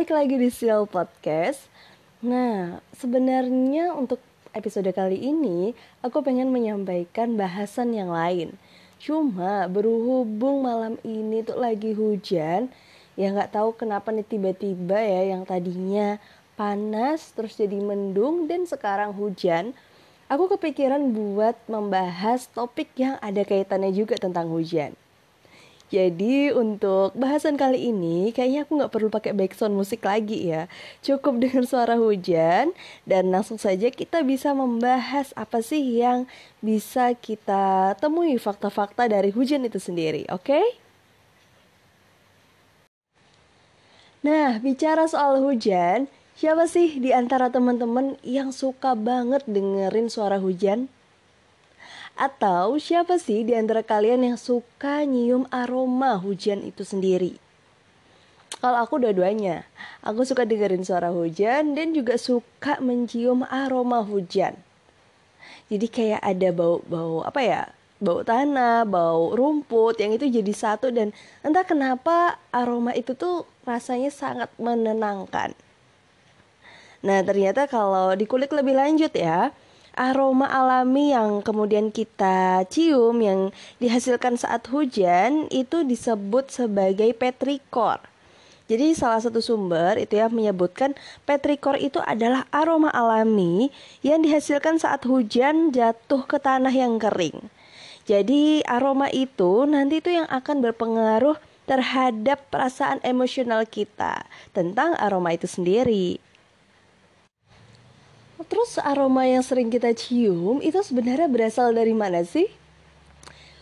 balik lagi di Seal Podcast. Nah, sebenarnya untuk episode kali ini aku pengen menyampaikan bahasan yang lain. Cuma berhubung malam ini tuh lagi hujan, ya nggak tahu kenapa nih tiba-tiba ya yang tadinya panas terus jadi mendung dan sekarang hujan. Aku kepikiran buat membahas topik yang ada kaitannya juga tentang hujan. Jadi untuk bahasan kali ini kayaknya aku nggak perlu pakai background musik lagi ya. Cukup dengan suara hujan dan langsung saja kita bisa membahas apa sih yang bisa kita temui fakta-fakta dari hujan itu sendiri, oke? Okay? Nah, bicara soal hujan, siapa sih di antara teman-teman yang suka banget dengerin suara hujan? Atau siapa sih di antara kalian yang suka nyium aroma hujan itu sendiri? Kalau aku dua-duanya, aku suka dengerin suara hujan dan juga suka mencium aroma hujan. Jadi kayak ada bau-bau apa ya? Bau tanah, bau rumput yang itu jadi satu dan entah kenapa aroma itu tuh rasanya sangat menenangkan. Nah, ternyata kalau dikulik lebih lanjut ya, aroma alami yang kemudian kita cium yang dihasilkan saat hujan itu disebut sebagai petrikor. Jadi salah satu sumber itu ya menyebutkan petrikor itu adalah aroma alami yang dihasilkan saat hujan jatuh ke tanah yang kering. Jadi aroma itu nanti itu yang akan berpengaruh terhadap perasaan emosional kita tentang aroma itu sendiri. Terus aroma yang sering kita cium itu sebenarnya berasal dari mana sih?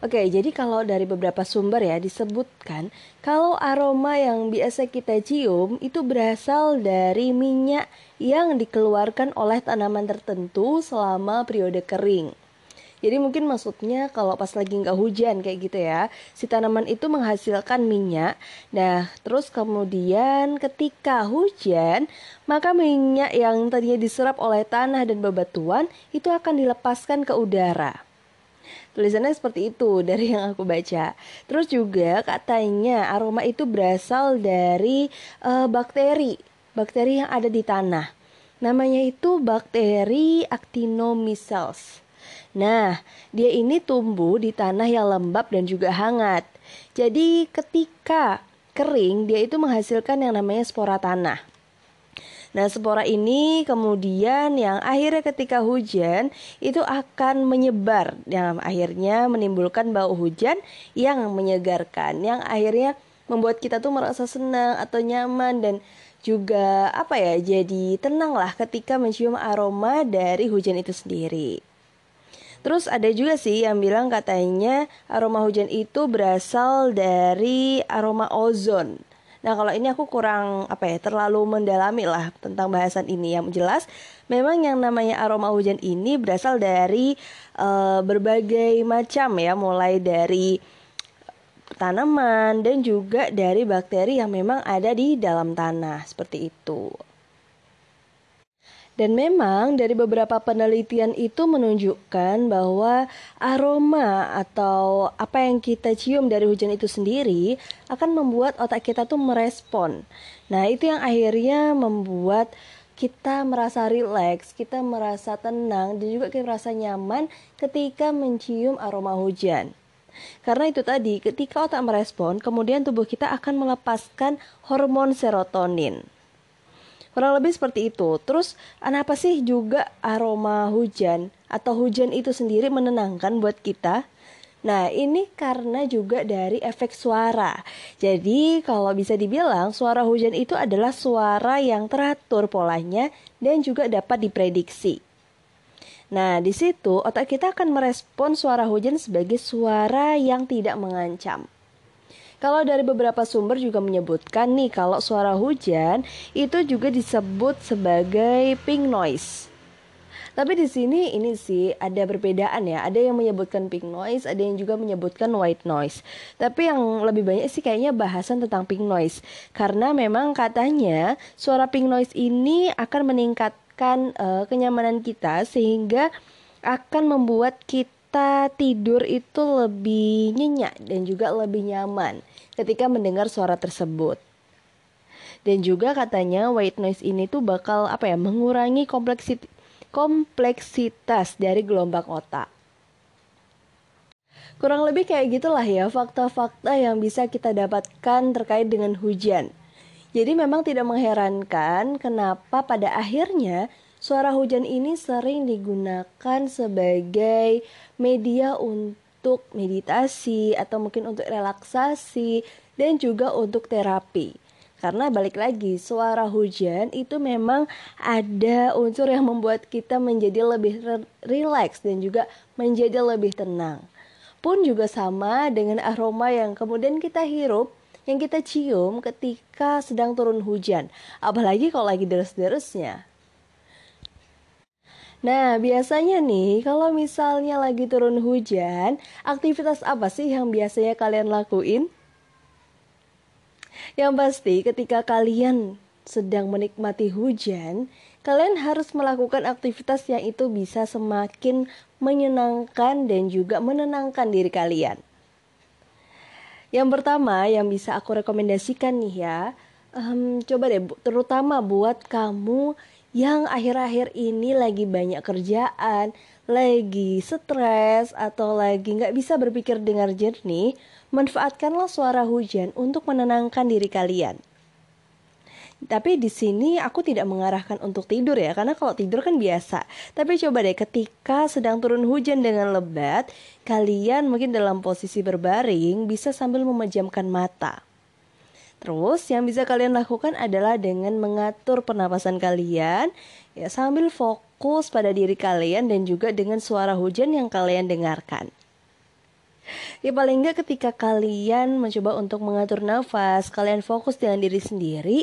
Oke, jadi kalau dari beberapa sumber ya disebutkan kalau aroma yang biasa kita cium itu berasal dari minyak yang dikeluarkan oleh tanaman tertentu selama periode kering. Jadi mungkin maksudnya kalau pas lagi nggak hujan kayak gitu ya, si tanaman itu menghasilkan minyak. Nah, terus kemudian ketika hujan, maka minyak yang tadinya diserap oleh tanah dan bebatuan itu akan dilepaskan ke udara. Tulisannya seperti itu dari yang aku baca. Terus juga katanya aroma itu berasal dari uh, bakteri, bakteri yang ada di tanah. Namanya itu bakteri Actinomyces. Nah, dia ini tumbuh di tanah yang lembab dan juga hangat. Jadi ketika kering, dia itu menghasilkan yang namanya spora tanah. Nah, spora ini kemudian yang akhirnya ketika hujan itu akan menyebar yang akhirnya menimbulkan bau hujan yang menyegarkan, yang akhirnya membuat kita tuh merasa senang atau nyaman dan juga apa ya jadi tenang lah ketika mencium aroma dari hujan itu sendiri. Terus ada juga sih yang bilang katanya aroma hujan itu berasal dari aroma ozon. Nah kalau ini aku kurang apa ya terlalu mendalami lah tentang bahasan ini yang jelas memang yang namanya aroma hujan ini berasal dari uh, berbagai macam ya mulai dari tanaman dan juga dari bakteri yang memang ada di dalam tanah seperti itu. Dan memang dari beberapa penelitian itu menunjukkan bahwa aroma atau apa yang kita cium dari hujan itu sendiri akan membuat otak kita tuh merespon. Nah, itu yang akhirnya membuat kita merasa rileks, kita merasa tenang dan juga kita merasa nyaman ketika mencium aroma hujan. Karena itu tadi, ketika otak merespon, kemudian tubuh kita akan melepaskan hormon serotonin. Kurang lebih seperti itu. Terus kenapa sih juga aroma hujan atau hujan itu sendiri menenangkan buat kita? Nah, ini karena juga dari efek suara. Jadi, kalau bisa dibilang, suara hujan itu adalah suara yang teratur polanya dan juga dapat diprediksi. Nah, di situ otak kita akan merespon suara hujan sebagai suara yang tidak mengancam. Kalau dari beberapa sumber juga menyebutkan nih kalau suara hujan itu juga disebut sebagai pink noise. Tapi di sini ini sih ada perbedaan ya. Ada yang menyebutkan pink noise, ada yang juga menyebutkan white noise. Tapi yang lebih banyak sih kayaknya bahasan tentang pink noise. Karena memang katanya suara pink noise ini akan meningkatkan uh, kenyamanan kita sehingga akan membuat kita tidur itu lebih nyenyak dan juga lebih nyaman ketika mendengar suara tersebut. Dan juga katanya white noise ini tuh bakal apa ya mengurangi kompleksitas kompleksitas dari gelombang otak. Kurang lebih kayak gitulah ya fakta-fakta yang bisa kita dapatkan terkait dengan hujan. Jadi memang tidak mengherankan kenapa pada akhirnya suara hujan ini sering digunakan sebagai media untuk meditasi atau mungkin untuk relaksasi dan juga untuk terapi. Karena balik lagi, suara hujan itu memang ada unsur yang membuat kita menjadi lebih rileks dan juga menjadi lebih tenang pun juga sama dengan aroma yang kemudian kita hirup, yang kita cium ketika sedang turun hujan, apalagi kalau lagi deres-deresnya. Nah, biasanya nih, kalau misalnya lagi turun hujan, aktivitas apa sih yang biasanya kalian lakuin? Yang pasti, ketika kalian sedang menikmati hujan, kalian harus melakukan aktivitas yang itu bisa semakin menyenangkan dan juga menenangkan diri kalian. Yang pertama yang bisa aku rekomendasikan nih ya, um, coba deh terutama buat kamu yang akhir-akhir ini lagi banyak kerjaan, lagi stres atau lagi nggak bisa berpikir dengan jernih, manfaatkanlah suara hujan untuk menenangkan diri kalian. Tapi di sini aku tidak mengarahkan untuk tidur ya, karena kalau tidur kan biasa. Tapi coba deh ketika sedang turun hujan dengan lebat, kalian mungkin dalam posisi berbaring bisa sambil memejamkan mata. Terus yang bisa kalian lakukan adalah dengan mengatur pernapasan kalian ya sambil fokus pada diri kalian dan juga dengan suara hujan yang kalian dengarkan. Ya paling enggak ketika kalian mencoba untuk mengatur nafas, kalian fokus dengan diri sendiri,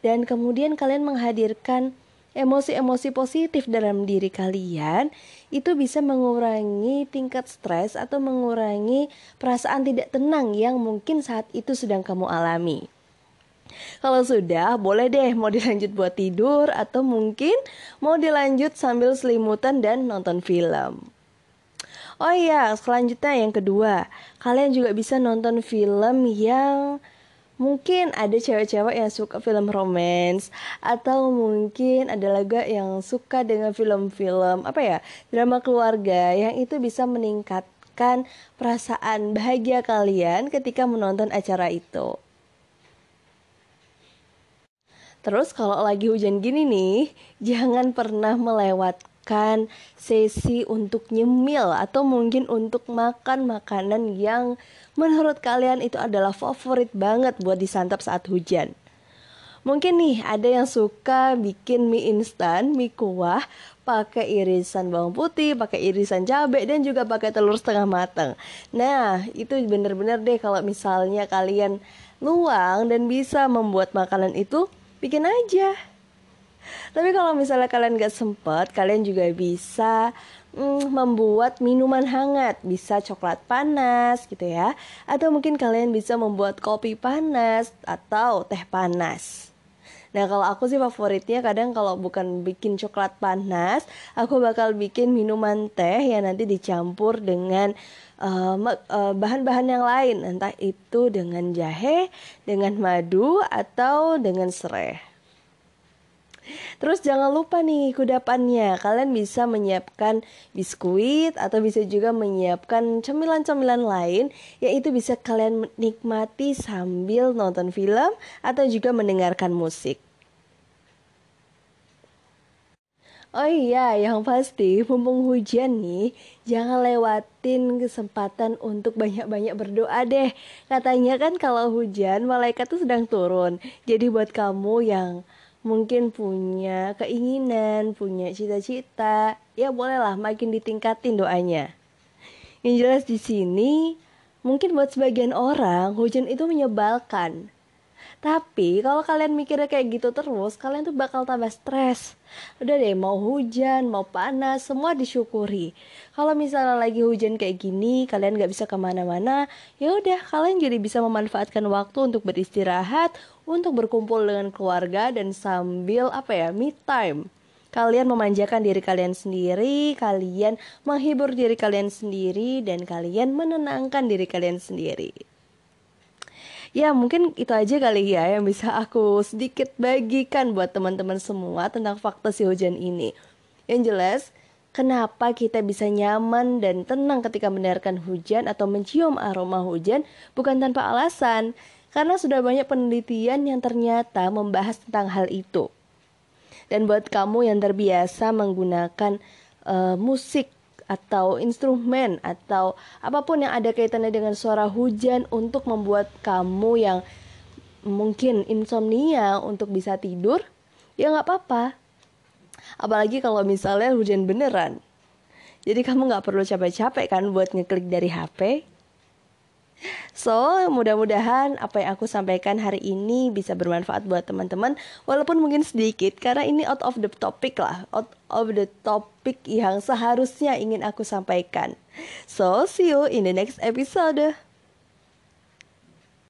dan kemudian kalian menghadirkan emosi-emosi positif dalam diri kalian itu bisa mengurangi tingkat stres atau mengurangi perasaan tidak tenang yang mungkin saat itu sedang kamu alami. Kalau sudah, boleh deh mau dilanjut buat tidur atau mungkin mau dilanjut sambil selimutan dan nonton film. Oh iya, selanjutnya yang kedua, kalian juga bisa nonton film yang mungkin ada cewek-cewek yang suka film romance atau mungkin ada lagi yang suka dengan film-film apa ya drama keluarga yang itu bisa meningkatkan perasaan bahagia kalian ketika menonton acara itu. Terus kalau lagi hujan gini nih, jangan pernah melewatkan sesi untuk nyemil atau mungkin untuk makan makanan yang menurut kalian itu adalah favorit banget buat disantap saat hujan? Mungkin nih ada yang suka bikin mie instan, mie kuah, pakai irisan bawang putih, pakai irisan cabai dan juga pakai telur setengah matang. Nah, itu bener-bener deh kalau misalnya kalian luang dan bisa membuat makanan itu, bikin aja. Tapi kalau misalnya kalian gak sempet, kalian juga bisa mm, membuat minuman hangat, bisa coklat panas gitu ya, atau mungkin kalian bisa membuat kopi panas atau teh panas. Nah kalau aku sih favoritnya kadang kalau bukan bikin coklat panas, aku bakal bikin minuman teh yang nanti dicampur dengan uh, uh, bahan-bahan yang lain, entah itu dengan jahe, dengan madu atau dengan serai. Terus jangan lupa nih kudapannya. Kalian bisa menyiapkan biskuit atau bisa juga menyiapkan cemilan-cemilan lain yaitu bisa kalian nikmati sambil nonton film atau juga mendengarkan musik. Oh iya, yang pasti mumpung hujan nih, jangan lewatin kesempatan untuk banyak-banyak berdoa deh. Katanya kan kalau hujan malaikat tuh sedang turun. Jadi buat kamu yang mungkin punya keinginan, punya cita-cita, ya bolehlah makin ditingkatin doanya. Yang jelas di sini, mungkin buat sebagian orang hujan itu menyebalkan. Tapi kalau kalian mikirnya kayak gitu terus, kalian tuh bakal tambah stres. Udah deh, mau hujan, mau panas, semua disyukuri. Kalau misalnya lagi hujan kayak gini, kalian gak bisa ke mana-mana, ya udah kalian jadi bisa memanfaatkan waktu untuk beristirahat, untuk berkumpul dengan keluarga dan sambil apa ya, me time. Kalian memanjakan diri kalian sendiri, kalian menghibur diri kalian sendiri, dan kalian menenangkan diri kalian sendiri. Ya mungkin itu aja kali ya yang bisa aku sedikit bagikan buat teman-teman semua tentang fakta si hujan ini. Yang jelas, kenapa kita bisa nyaman dan tenang ketika mendengarkan hujan atau mencium aroma hujan bukan tanpa alasan. Karena sudah banyak penelitian yang ternyata membahas tentang hal itu. Dan buat kamu yang terbiasa menggunakan uh, musik atau instrumen atau apa pun yang ada kaitannya dengan suara hujan untuk membuat kamu yang mungkin insomnia untuk bisa tidur, ya nggak apa-apa. Apalagi kalau misalnya hujan beneran. Jadi kamu nggak perlu capek-capek kan buat ngeklik dari HP, So, mudah-mudahan apa yang aku sampaikan hari ini bisa bermanfaat buat teman-teman walaupun mungkin sedikit karena ini out of the topic lah, out of the topic yang seharusnya ingin aku sampaikan. So, see you in the next episode.